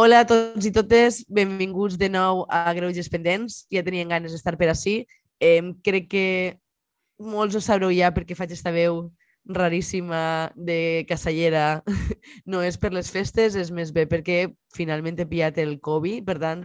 Hola a tots i totes, benvinguts de nou a Greuges Pendents. Ja tenien ganes d'estar per ací. Eh, crec que molts ho sabreu ja perquè faig esta veu raríssima de casallera. No és per les festes, és més bé perquè finalment he pillat el Covid, per tant,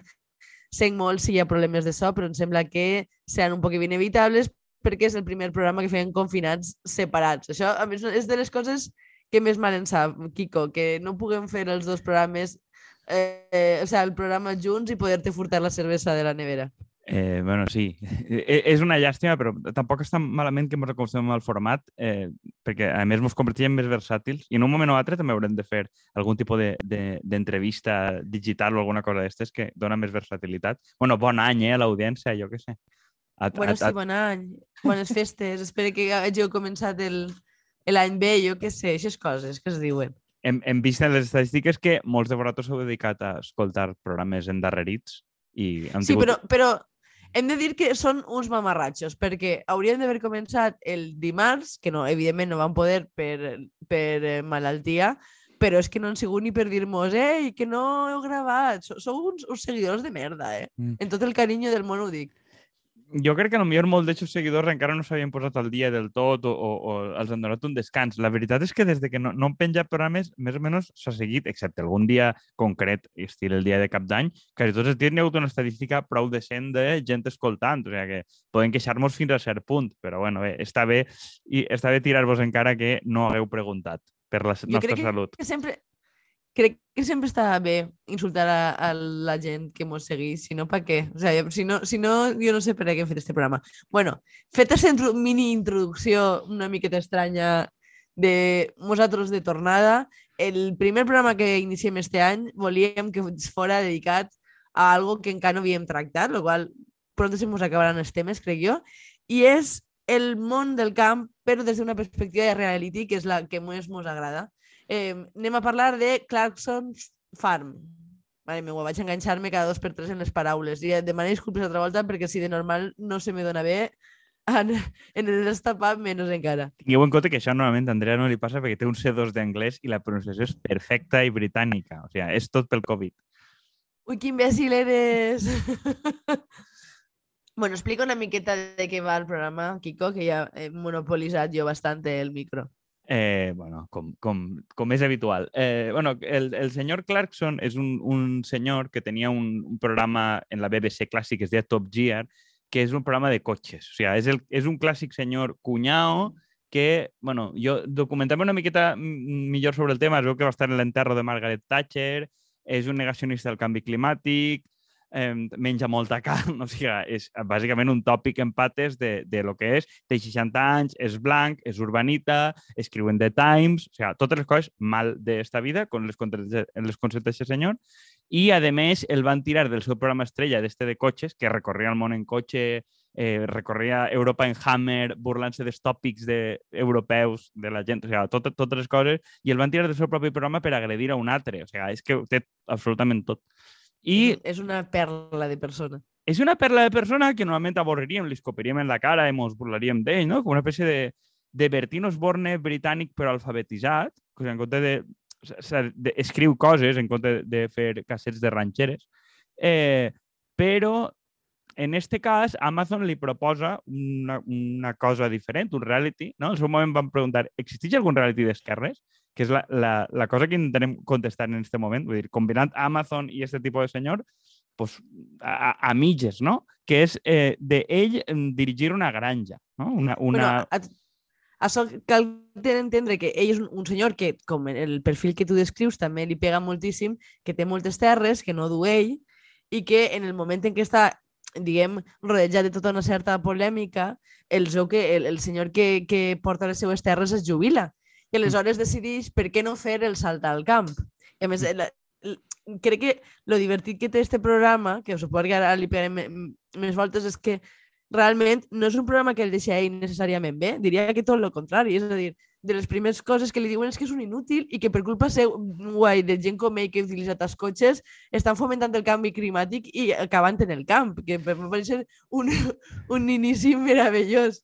sent molt si hi ha problemes de so, però em sembla que seran un poc inevitables perquè és el primer programa que feien confinats separats. Això, a més, és de les coses que més mal en sap, Kiko, que no puguem fer els dos programes, eh, o sigui, el programa junts i poder-te furtar la cervesa de la nevera. Eh, bueno, sí, e, és una llàstima, però tampoc està malament que ens acostumem al format, eh, perquè a més ens convertirem més versàtils i en un moment o altre també haurem de fer algun tipus d'entrevista de, de, digital o alguna cosa d'aquestes que dona més versatilitat. Bueno, bon any, eh, a l'audiència, jo què sé. A, bueno, a, sí, bon any. Bones festes. Espero que hàgiu començat l'any bé, jo què sé, aquestes coses que es diuen. Hem, hem vist en les estadístiques que molts de vosaltres heu dedicat a escoltar programes endarrerits i sí, tingut... però, però hem de dir que són uns mamarratxos, perquè haurien d'haver començat el dimarts, que no, evidentment no van poder per, per eh, malaltia, però és que no han sigut ni per dir-nos, ei, que no heu gravat. Sou uns, uns seguidors de merda, eh? Mm. En tot el carinyo del món ho dic jo crec que potser molts d'aquests seguidors encara no s'havien posat al dia del tot o, o, o els han donat un descans. La veritat és que des de que no, no han penjat programes, més o menys s'ha seguit, excepte algun dia concret, estil el dia de cap d'any, quasi tots els dies n'hi ha hagut una estadística prou decent de gent escoltant, o sigui que podem queixar-nos fins a cert punt, però bueno, bé, està bé, i està bé tirar-vos encara que no hagueu preguntat per la jo nostra crec salut. Que sempre, crec que sempre està bé insultar a, a la gent que mos seguís, si no, per què? O sigui, si no, si no, jo no sé per què hem fet este programa. bueno, feta aquesta mini introducció una miqueta estranya de nosaltres de tornada, el primer programa que iniciem este any volíem que fora dedicat a algo que encara no havíem tractat, el qual pronto se mos acabaran els temes, crec jo, i és el món del camp, però des d'una perspectiva de reality, que és la que més mos agrada. Eh, anem a parlar de Clarkson's Farm. Mare meva, vaig enganxar-me cada dos per tres en les paraules. I demano disculpes altra volta perquè si de normal no se me dona bé, en, en el destapat menys encara. Tingueu en compte que això normalment a Andrea no li passa perquè té un C2 d'anglès i la pronunciació és perfecta i britànica. O sigui, és tot pel Covid. Ui, quin imbècil eres! bueno, explica una miqueta de què va el programa, Kiko, que ja he monopolitzat jo bastant el micro. Eh, bueno, com, com, com és habitual. Eh, bueno, el, el senyor Clarkson és un, un senyor que tenia un, un programa en la BBC clàssic es deia Top Gear, que és un programa de cotxes. O sigui, és, el, és un clàssic senyor cunyao que, bueno, jo documentant una miqueta millor sobre el tema, es veu que va estar en l'enterro de Margaret Thatcher, és un negacionista del canvi climàtic, eh, menja molta carn, o sigui, és bàsicament un tòpic en pates de, de lo que és, té 60 anys, és blanc, és urbanita, escriu en The Times, o sigui, totes les coses mal d'esta vida, con les, les conceptes d'aquest senyor, i, a més, el van tirar del seu programa estrella d'este de cotxes, que recorria el món en cotxe, eh, recorria Europa en Hammer, burlant-se dels tòpics de, europeus de la gent, o sigui, tot, totes les coses, i el van tirar del seu propi programa per agredir a un altre. O sigui, és que té absolutament tot. I és una perla de persona. És una perla de persona que normalment avorriríem, li escopiríem en la cara i ens burlaríem d'ell, no? Com una espècie de, de Bertino Osborne britànic però alfabetitzat, que en compte de, de, escriu coses en compte de fer cassets de ranxeres, eh, però en este cas Amazon li proposa una, una cosa diferent, un reality, no? En el seu moment van preguntar, existeix algun reality d'esquerres? que és la, la, la cosa que intentem contestar en aquest moment, vull dir, combinant Amazon i aquest tipus de senyor, pues, a, a mitges, no? Que és eh, d'ell dirigir una granja, no? Una, una... Bueno, això cal entendre que ell és un, un senyor que, com el perfil que tu descrius, també li pega moltíssim, que té moltes terres, que no du ell, i que en el moment en què està diguem, rodejat de tota una certa polèmica, el, que el, el senyor que, que porta les seues terres es jubila. I aleshores decideix per què no fer el salt al camp. I a més, la, crec que lo divertit que té este programa, que suposo que ara li pegarem més voltes, és que realment no és un programa que el deixa ell necessàriament bé, diria que tot el contrari, és a dir, de les primeres coses que li diuen és que és un inútil i que per culpa seu, guai, de gent com ell que ha utilitzat els cotxes, estan fomentant el canvi climàtic i acabant en el camp, que per ser un, un inici meravellós.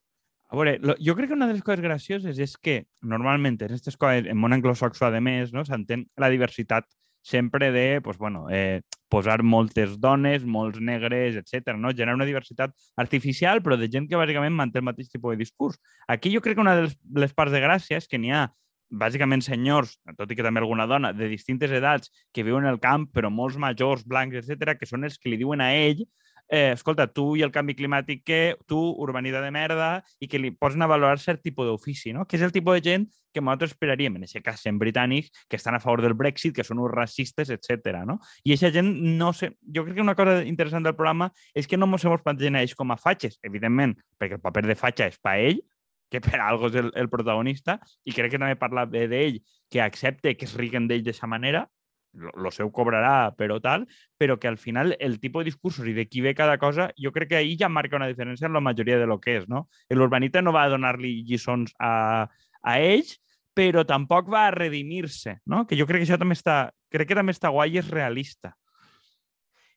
A veure, lo, jo crec que una de les coses gracioses és que normalment en aquestes coses, en món anglosaxó, a més, no, s'entén la diversitat sempre de pues, bueno, eh, posar moltes dones, molts negres, etc. no? Generar una diversitat artificial, però de gent que bàsicament manté el mateix tipus de discurs. Aquí jo crec que una de les, parts de gràcia és que n'hi ha bàsicament senyors, tot i que també alguna dona, de distintes edats que viuen al camp, però molts majors, blancs, etc, que són els que li diuen a ell eh, escolta, tu i el canvi climàtic que, tu, urbanitat de merda, i que li posen a valorar cert tipus d'ofici, no? que és el tipus de gent que nosaltres esperaríem, en aquest cas, sent britànics, que estan a favor del Brexit, que són uns racistes, etc. No? I aquesta gent no sé... Jo crec que una cosa interessant del programa és que no ens plantegen a ells com a fatxes, evidentment, perquè el paper de fatxa és per ell, que per algo és el, el protagonista, i crec que també parla bé d'ell, que accepte que es riguen d'ell d'aquesta manera, lo, seu cobrarà, però tal, però que al final el tipus de discursos i de qui ve cada cosa, jo crec que ahir ja marca una diferència en la majoria de lo que és, no? L'urbanita no va donar-li lliçons a, a ells, però tampoc va a redimir-se, no? Que jo crec que això també està, crec que també està guai i és realista.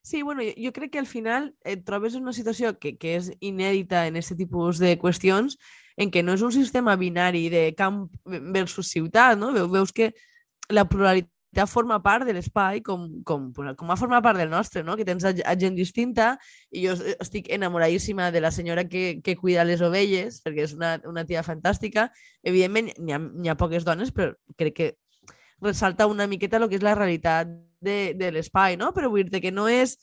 Sí, bueno, jo, jo crec que al final et trobes en una situació que, que és inèdita en aquest tipus de qüestions, en què no és un sistema binari de camp versus ciutat, no? Veus que la pluralitat forma part de l'espai com, com, com a formar part del nostre, no? que tens a, a gent distinta i jo estic enamoradíssima de la senyora que, que cuida les ovelles perquè és una, una tia fantàstica. Evidentment, n'hi ha, ha poques dones, però crec que ressalta una miqueta el que és la realitat de, de l'espai, no? Però vull dir que no és...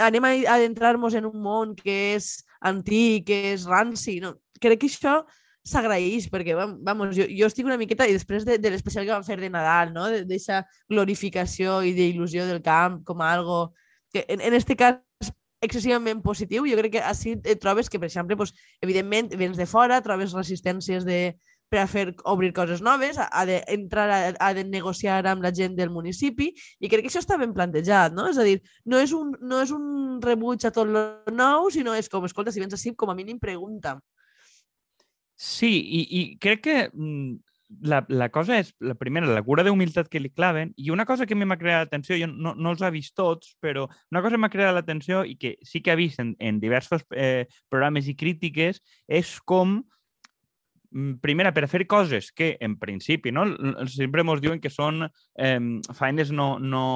Anem a adentrar-nos en un món que és antic, que és ranci, no? crec que això s'agraeix, perquè, vamos, jo, jo estic una miqueta, i després de, de l'especial que vam fer de Nadal, no? d'aquesta glorificació i d'il·lusió del camp com a algo que, en, en este cas, excessivament positiu. Jo crec que així et trobes que, per exemple, pues, evidentment, vens de fora, trobes resistències de, per a fer obrir coses noves, ha d'entrar a, a de negociar amb la gent del municipi i crec que això està ben plantejat, no? És a dir, no és un, no és un rebuig a tot lo nou, sinó és com, escolta, si vens així, com a mínim pregunta. Sí, i, i crec que mm, la, la cosa és, la primera, la cura d'humilitat que li claven, i una cosa que m'ha creat l'atenció, jo no, no els he vist tots, però una cosa que m'ha creat l'atenció i que sí que he vist en, en diversos eh, programes i crítiques és com mm, primera, per a fer coses que, en principi, no? sempre ens diuen que són eh, feines no, no,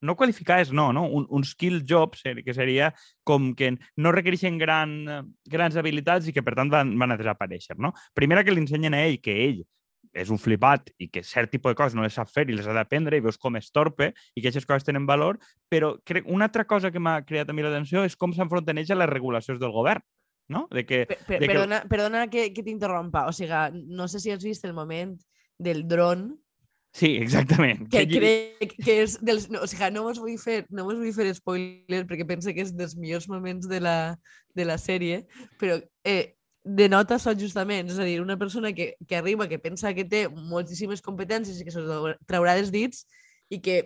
no qualificades, no, no? Un, un skill job, que seria com que no requereixen gran, grans habilitats i que, per tant, van, van a desaparèixer, no? Primera, que li ensenyen a ell que ell és un flipat i que cert tipus de coses no les sap fer i les ha d'aprendre i veus com és torpe i que aquestes coses tenen valor, però crec, una altra cosa que m'ha creat a mi l'atenció és com s'enfronten ells a les regulacions del govern. No? De que, per, per, de que... Perdona, perdona que, que t'interrompa. O sigui, no sé si has vist el moment del dron Sí, exactament. Que, que crec que és dels... No, o sigui, no us vull fer, no us vull fer spoiler perquè pense que és dels millors moments de la, de la sèrie, però eh, denota això justament, és a dir, una persona que, que arriba, que pensa que té moltíssimes competències i que se traurà dels dits i que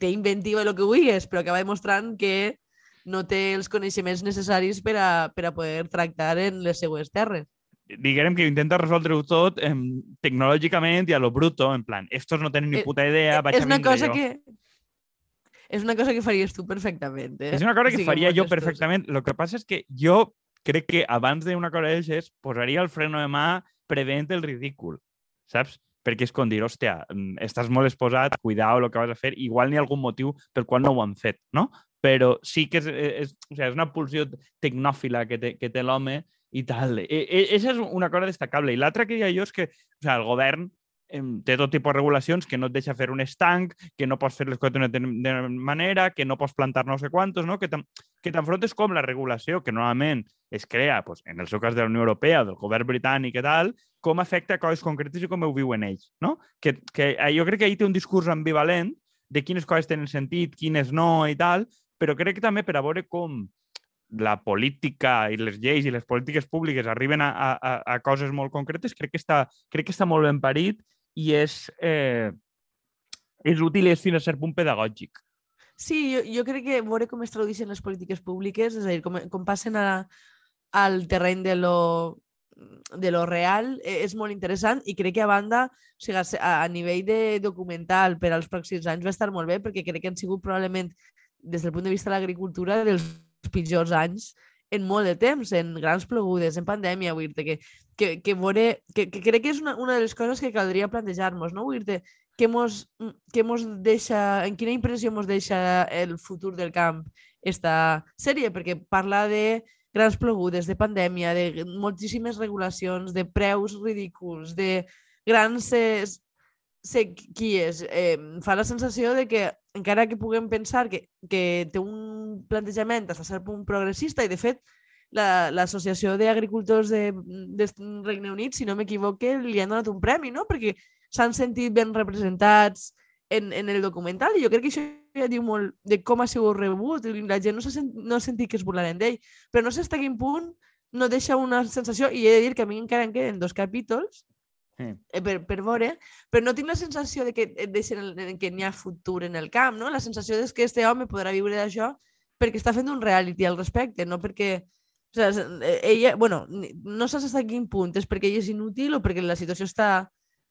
té inventiva el que vulguis, però acaba demostrant que no té els coneixements necessaris per a, per a poder tractar en les seues terres diguem que intenta resoldre-ho tot eh, tecnològicament i a lo bruto, en plan, estos no tenen ni eh, puta idea, eh, vaig és una cosa jo. que és una cosa que faries tu perfectament. Eh? És una cosa que faria jo perfectament. El que passa és que jo crec que abans d'una cosa d'aixes posaria el freno de mà prevent el ridícul, saps? Perquè és com dir, hòstia, mm, estàs molt exposat, cuidao el que vas a fer, igual n'hi ha algun motiu pel qual no ho han fet, no? Però sí que és, és, o sigui, és una pulsió tecnòfila que té, que té l'home i tal. I, i, és una cosa destacable. I l'altra que ha jo és que o sigui, el govern té tot tipus de regulacions que no et deixa fer un estanc, que no pots fer les coses d'una manera, que no pots plantar no sé quantos, no? que t'enfrontes com la regulació, que normalment es crea, pues, en el seu cas de la Unió Europea, del govern britànic i tal, com afecta coses concretes i com ho viuen ells. No? Que, que eh, jo crec que ahir té un discurs ambivalent de quines coses tenen sentit, quines no i tal, però crec que també per a veure com la política i les lleis i les polítiques públiques arriben a, a, a coses molt concretes, crec que està, crec que està molt ben parit i és, eh, és útil i és fins a cert punt pedagògic. Sí, jo, jo crec que veure com es tradueixen les polítiques públiques, és a dir, com, com passen a, al terreny de lo, de lo real, eh, és molt interessant i crec que a banda, o sigui, a, a nivell de documental per als pròxims anys va estar molt bé perquè crec que han sigut probablement des del punt de vista de l'agricultura dels pitjors anys en molt de temps, en grans plogudes, en pandèmia, vull dir que, que, que, veure, que, que crec que és una, una de les coses que caldria plantejar-nos, no? Vull dir què mos, què mos deixa, en quina impressió mos deixa el futur del camp esta sèrie, perquè parla de grans plogudes, de pandèmia, de moltíssimes regulacions, de preus ridículs, de grans eh, sequies. Eh, fa la sensació de que, encara que puguem pensar que, que té un plantejament a cert punt progressista, i de fet l'Associació la, d'Agricultors de, de Regne Unit, si no m'equivoque, li han donat un premi, no? Perquè s'han sentit ben representats en, en el documental i jo crec que això ja diu molt de com ha sigut rebut la gent no, sent, no ha sentit que es burlaren d'ell però no sé fins a quin punt no deixa una sensació i he de dir que a mi encara em queden dos capítols eh, per, per veure, però no tinc la sensació de que, de que n'hi ha futur en el camp, no? La sensació és que este home podrà viure d'això perquè està fent un reality al respecte, no perquè... O sigui, ella, bueno, no saps fins a quin punt és perquè ella és inútil o perquè la situació està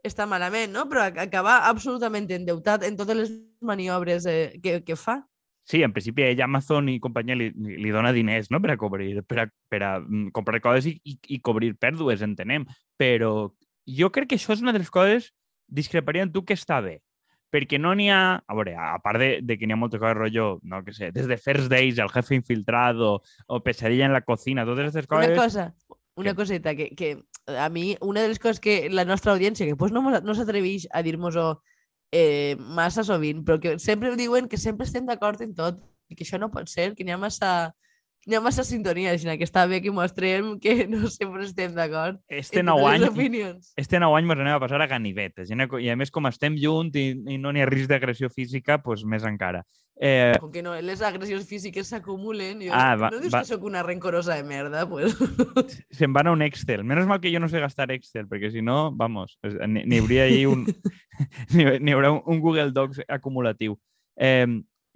està malament, no? Però acaba absolutament endeutat en totes les maniobres eh, que, que fa. Sí, en principi ella, Amazon i companyia li, li dona diners no? per a cobrir, per a, per a mm, comprar coses i, i, i cobrir pèrdues, entenem. Però jo crec que això és una de les coses, discreparia en tu, que està bé. Perquè no n'hi ha... A veure, a part de, de que n'hi ha moltes coses, rotllo, no que sé, des de First Days, el jefe infiltrado, o Pesadilla en la cocina, totes aquestes coses... Una cosa, una que... coseta, que, que a mi, una de les coses que la nostra audiència, que pues, no, no s'atreveix a dir-nos-ho eh, massa sovint, però que sempre diuen que sempre estem d'acord en tot, i que això no pot ser, que n'hi ha massa hi ha massa sintonia, així que està bé que mostrem que no sempre estem d'acord este nou any. Este nou any ens anem a passar a ganivetes. I a més, com estem junts i, i no n'hi ha risc d'agressió física, doncs més encara. Eh... Com que no, les agressions físiques s'acumulen, ah, va, no dius va... que sóc una rencorosa de merda, pues... Se'n van a un Excel. Menos mal que jo no sé gastar Excel, perquè si no, vamos, n'hi hauria ahí un... n'hi haurà un Google Docs acumulatiu. Eh,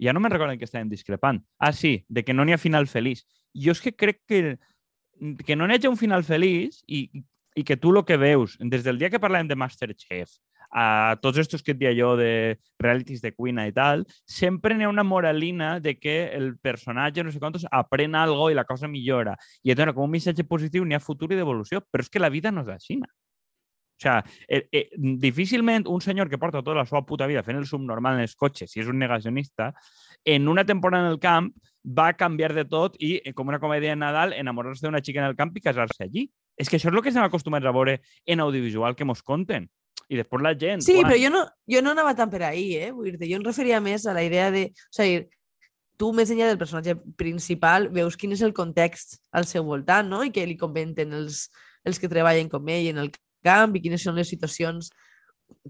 ja no me'n recordo que estàvem discrepant. Ah, sí, de que no n'hi ha final feliç. Jo és que crec que, que no n'hi hagi un final feliç i, i que tu el que veus, des del dia que parlem de Masterchef, a tots estos que et dia jo de realities de cuina i tal, sempre n'hi ha una moralina de que el personatge, no sé quantos, aprèn algo i la cosa millora. I et dona com un missatge positiu, n'hi ha futur i d'evolució, però és que la vida no és així. O sea, eh, eh, difícilment un senyor que porta tota la seva puta vida fent el subnormal en els cotxes, si és un negacionista, en una temporada en el camp va canviar de tot i, eh, com una comèdia de Nadal, enamorar-se d'una xica en el camp i casar-se allí. És que això és el que estem acostumats a veure en audiovisual que mos conten. I després la gent... Sí, quan... però jo no, jo no anava tan per ahí, eh? Vull dir jo em referia més a la idea de... O sigui, tu, més enllà del personatge principal, veus quin és el context al seu voltant, no? I que li comenten els, els que treballen com ell en el camp i quines són les situacions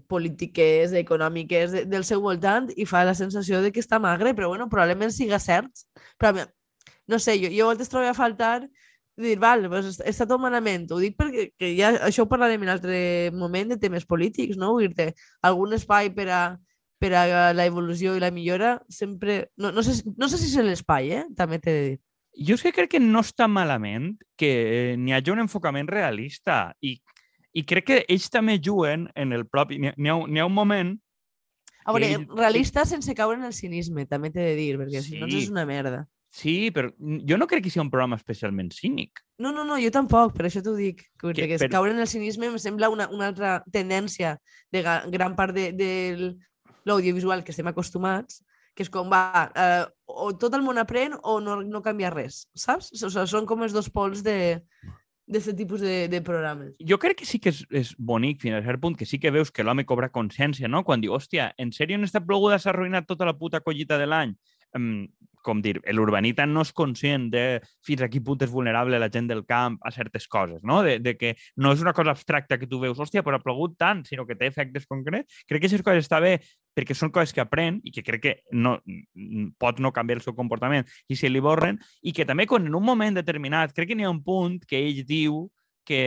polítiques, econòmiques de, del seu voltant i fa la sensació de que està magre, però bueno, probablement siga cert. Però no sé, jo, jo a voltes trobo a faltar dir, val, pues està tot malament. Ho dic perquè que ja això ho parlarem en altre moment de temes polítics, no? Vull dir algun espai per a, per a la evolució i la millora sempre... No, no, sé, no sé si és l'espai, eh? També t'he de dir. Jo és que crec que no està malament que n'hi hagi un enfocament realista i i crec que ells també juguen en el propi... N'hi ha, ha un moment... A veure, ell... realista sense caure en el cinisme, també t'he de dir, perquè sí. si no és una merda. Sí, però jo no crec que sigui un programa especialment cínic. No, no, no, jo tampoc, per això t'ho dic. Que, que, que per... caure en el cinisme em sembla una, una altra tendència de gran part de, de l'audiovisual que estem acostumats, que és com, va, eh, o tot el món aprèn o no, no canvia res, saps? O sigui, són com els dos pols de, d'aquest tipus de, de programes. Jo crec que sí que és, és bonic fins a cert punt, que sí que veus que l'home cobra consciència, no? Quan diu, hòstia, en sèrio en esta ploguda s'ha arruïnat tota la puta collita de l'any? Um, com dir, l'urbanita no és conscient de fins a quin punt és vulnerable la gent del camp a certes coses, no? De, de que no és una cosa abstracta que tu veus, hòstia, però ha plogut tant, sinó que té efectes concrets. Crec que aquestes coses està bé perquè són coses que aprèn i que crec que no, pot no canviar el seu comportament i se li borren, i que també quan en un moment determinat, crec que n'hi ha un punt que ell diu que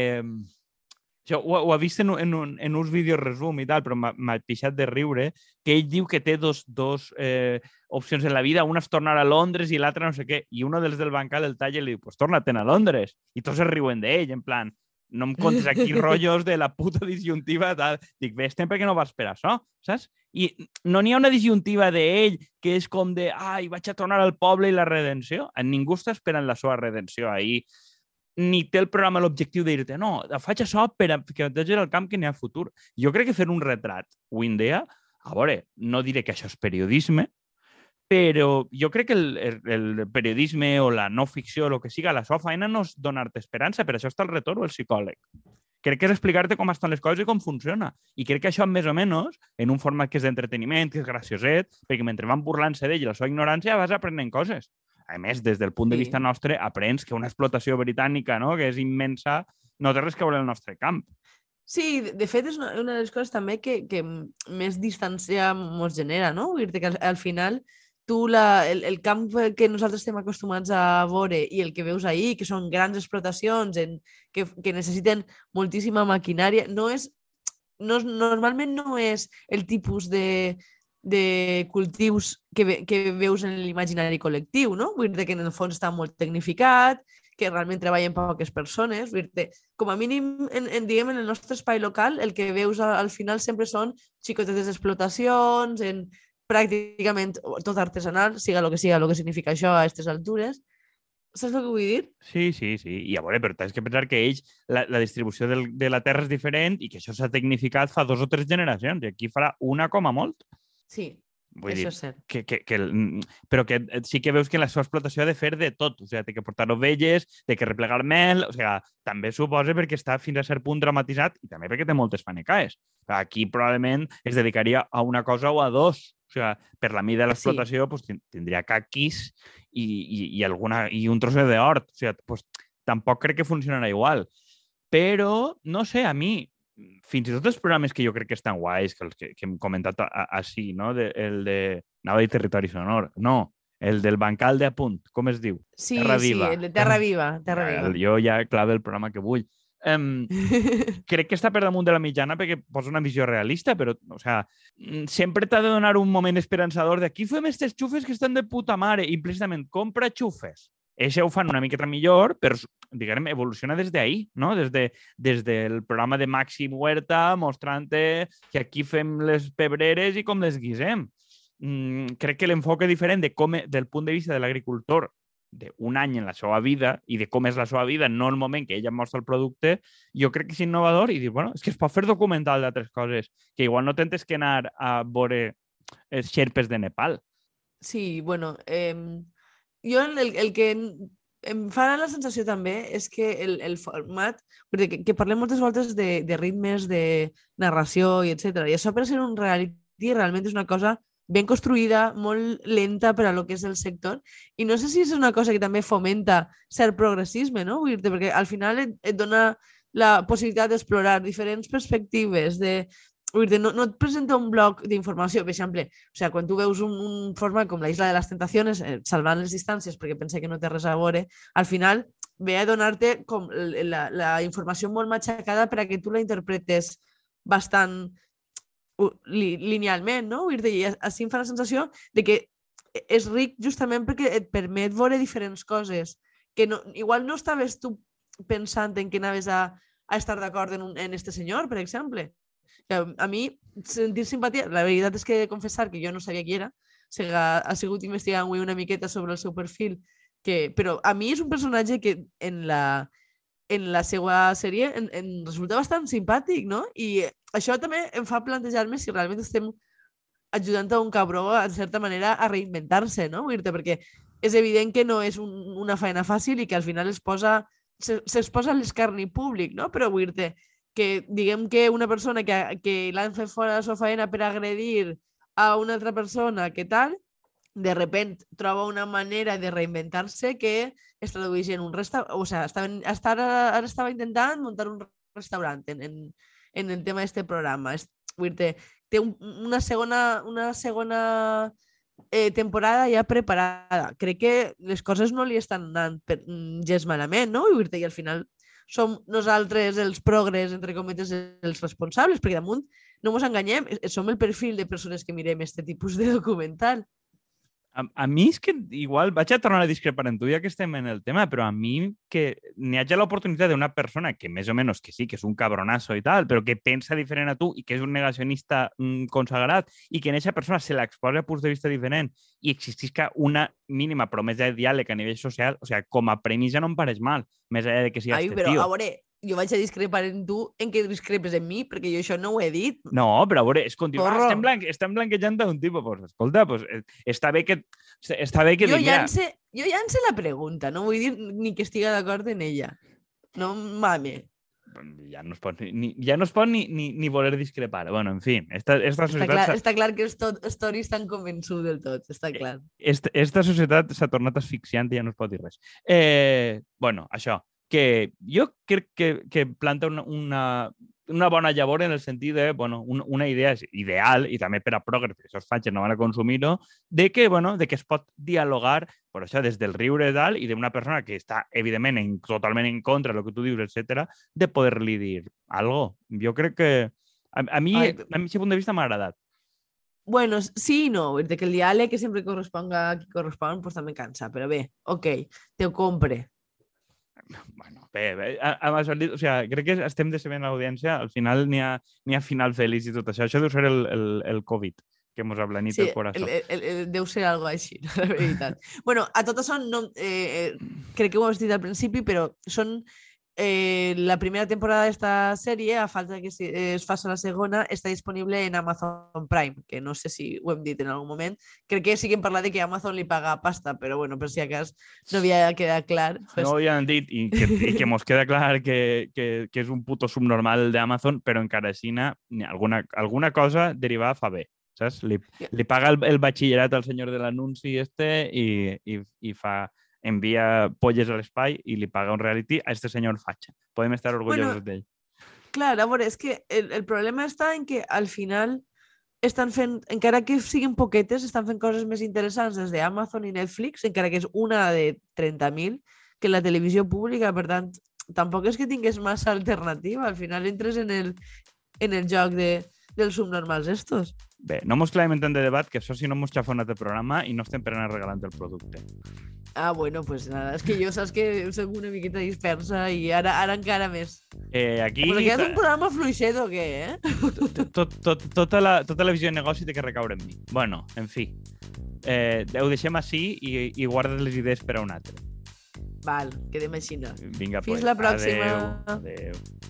això ho, ho ha vist en, en, un, en uns vídeos resum i tal, però m'ha pixat de riure, que ell diu que té dos, dos eh, opcions en la vida, una és tornar a Londres i l'altra no sé què, i un dels del bancal el talla i li diu, pues torna-te'n a Londres. I tots es riuen d'ell, en plan, no em contes aquí rotllos de la puta disjuntiva, tal. Dic, ves perquè no vas per això, saps? I no n'hi ha una disjuntiva d'ell que és com de, ai, vaig a tornar al poble i la redenció. Ningú està esperant la seva redenció ahir ni té el programa l'objectiu de dir-te no, faig això per a que et el camp que n'hi ha futur. Jo crec que fer un retrat avui en dia A veure, no diré que això és periodisme, però jo crec que el, el, el periodisme o la no ficció o el que siga, la seva feina no és donar-te esperança, per això està el retorn o el psicòleg. Crec que és explicar-te com estan les coses i com funciona. I crec que això, més o menys, en un format que és d'entreteniment, que és gracioset, perquè mentre van burlant-se d'ell i la seva ignorància vas aprenent coses. A més, des del punt de vista nostre, aprens que una explotació britànica, no?, que és immensa, no té res que veure el nostre camp. Sí, de fet és una, una de les coses també que, que més distància ens genera, no? Vull dir que al, al final tu la, el, el camp que nosaltres estem acostumats a veure i el que veus ahir, que són grans explotacions en, que, que necessiten moltíssima maquinària, no és, no, normalment no és el tipus de, de cultius que, ve, que veus en l'imaginari col·lectiu, no? Vull dir que en el fons està molt tecnificat, que realment treballen poques persones. Dir com a mínim, en, en, diguem, en el nostre espai local, el que veus al, al final sempre són xicotetes d'explotacions, en pràcticament tot artesanal, siga el que siga, el que significa això a aquestes altures. Saps el que vull dir? Sí, sí, sí. I a veure, però tens que pensar que ells, la, la distribució del, de la terra és diferent i que això s'ha tecnificat fa dos o tres generacions i aquí farà una com a molt. Sí, Vull Això dir, és cert. Que, que, que, però que eh, sí que veus que la seva explotació ha de fer de tot. O sigui, té que portar ovelles, té que replegar mel... O sigui, també suposa perquè està fins a cert punt dramatitzat i també perquè té moltes fanecaes. Aquí probablement es dedicaria a una cosa o a dos. O sigui, per la mida de l'explotació sí. pues, tindria caquis i, i, i, alguna, i un trosset d'hort. O sigui, pues, tampoc crec que funcionarà igual. Però, no sé, a mi fins i tot els programes que jo crec que estan guais, que, els que, que hem comentat així, no? De, el de... Anava a dir Territori Sonor. No, el del bancal de Apunt, com es diu? Sí, Terra Viva. sí, el de Terra Viva. Terra Viva. Jo ja clave el programa que vull. Um, crec que està per damunt de la mitjana perquè posa una visió realista, però o sea, mm, sempre t'ha de donar un moment esperançador de aquí fem aquestes xufes que estan de puta mare, implícitament compra xufes. Eixe ho fan una miqueta millor, però, diguem, evoluciona des d'ahir, no? Des, de, des del programa de Maxi Huerta mostrant que aquí fem les pebreres i com les guisem. Mm, crec que l'enfoc diferent de com, del punt de vista de l'agricultor d'un any en la seva vida i de com és la seva vida, no el moment que ella mostra el producte, jo crec que és innovador i dir, bueno, és que es pot fer documental d'altres coses, que igual no tentes que anar a veure els xerpes de Nepal. Sí, bueno, eh, jo el, el que em fa la sensació també és que el, el format, perquè que, que parlem moltes voltes de, de ritmes, de narració i etc. I això per ser un reality realment és una cosa ben construïda, molt lenta per a lo que és el sector. I no sé si és una cosa que també fomenta cert progressisme, no? Vull dir perquè al final et, et dona la possibilitat d'explorar diferents perspectives, de Vull dir, no, no et presenta un bloc d'informació, per exemple, o sigui, quan tu veus un, un format com la Isla de les Tentacions, eh, salvant les distàncies perquè pensa que no té res a veure, al final ve a donar-te com la, la informació molt matxacada que tu la interpretes bastant li, linealment, no? Vull dir, així em fa la sensació de que és ric justament perquè et permet veure diferents coses que no, igual no estaves tu pensant en que anaves a, a estar d'acord en, un, en este senyor, per exemple, a mi sentir simpatia, la veritat és que he de confessar que jo no sabia qui era, o sigui, ha, ha sigut investigant avui una miqueta sobre el seu perfil, que, però a mi és un personatge que en la, en la seva sèrie em, em resulta bastant simpàtic, no? I això també em fa plantejar-me si realment estem ajudant a un cabró, en certa manera, a reinventar-se, no? Vull perquè és evident que no és un, una feina fàcil i que al final es posa se'ls posa l'escarni públic, no? Però vull que diguem que una persona que, que l'han fet fora de la seva feina per agredir a una altra persona, que tal, de repent troba una manera de reinventar-se que es tradueix en un restaurant, o sigui, estava, ara, estava intentant muntar un restaurant en, en, en el tema d'aquest programa. És, vull dir, té un, una segona, una segona eh, temporada ja preparada. Crec que les coses no li estan anant per, gens malament, no? I, i al final som nosaltres els progres, entre cometes, els responsables, perquè damunt, no ens enganyem, som el perfil de persones que mirem aquest tipus de documental. A, a mi és que igual vaig a tornar a discrepar en tu ja que estem en el tema, però a mi que n'hi hagi l'oportunitat d'una persona que més o menys que sí, que és un cabronazo i tal, però que pensa diferent a tu i que és un negacionista mm, consagrat i que en aquesta persona se l'exposa a punts de vista diferent i existisca una mínima promesa de diàleg a nivell social, o sigui, com a premissa no em pareix mal, més enllà de que sigui Ai, però, tio. a veure, jo vaig a discrepar en tu en què discrepes en mi, perquè jo això no ho he dit. No, però a veure, és continuar. Porro. Estem, blanc, estem blanquejant a un tipus. Pues, escolta, pues, eh, està bé que, està bé que Jo llance, jo llance la pregunta, no vull dir ni que estiga d'acord en ella. No mame. Ja no es pot ni, ja no es pot ni, ni, ni voler discrepar. Bueno, en fi, esta, esta Està societat... clar, s'ha- està clar que els tot, Story estan convençut del tot, està clar. esta, esta societat s'ha tornat asfixiant i ja no es pot dir res. Eh, bueno, això, que jo crec que, que planta una, una, una bona llavor en el sentit de, bueno, un, una idea ideal, i també per a progres, perquè es faig, no van a consumir-ho, de que, bueno, de que es pot dialogar, per això, des del riure i tal, i d'una persona que està, evidentment, en, totalment en contra del que tu dius, etc de poder-li dir algo. Jo crec que... A, a mi, Ai, a mi, aquest punt de vista m'ha agradat. Bueno, sí i no, de que el diàleg que sempre corresponga a qui correspon, pues també cansa, però bé, ok, te ho compre. Bueno, bé, bé. A- Amb això, o sigui, crec que estem decebent l'audiència. Al final n'hi ha, ha final feliç i tot això. Això deu ser el, el, el Covid, que mos ha blanit Sí, el corazón. el, el, el, deu ser algo així, la veritat. bueno, a tot això, no, eh, eh, crec que ho has dit al principi, però són eh, la primera temporada d'esta sèrie, a falta que si- eh, es faci la segona, està disponible en Amazon Prime, que no sé si ho hem dit en algun moment. Crec que sí que de que Amazon li paga pasta, però bueno, per si acas no havia quedat clar. Pues, No ho han dit i que, i que mos queda clar que, que, que un puto subnormal d'Amazon, però encara així alguna, alguna cosa derivada fa bé. Saps? Li, li paga el, el al senyor de l'anunci este i, i, i fa envia polles a l'espai i li paga un reality a este senyor fatxa. Podem estar orgullosos d'ell. Clar, a veure, és que el, el problema està en que al final estan fent, encara que siguin poquetes, estan fent coses més interessants des d'Amazon i Netflix, encara que és una de 30.000, que la televisió pública, per tant, tampoc és que tingués massa alternativa. Al final entres en el, en el joc de, dels subnormals estos. Bé, no mos clavem en tant de debat, que això si no mos xafa un altre programa i no estem per anar regalant el producte. Ah, bueno, pues nada, és que jo saps que soc una miqueta dispersa i ara, ara encara més. Eh, aquí Però que és un programa fluixet o què, eh? tot, tot, tot, tota, la, tota la visió de negoci té que recaure en mi. Bueno, en fi. Eh, ho deixem així i, i guardes les idees per a un altre. Val, quedem així. no? Vinga, Fins pues, la pròxima. Adeu. adeu.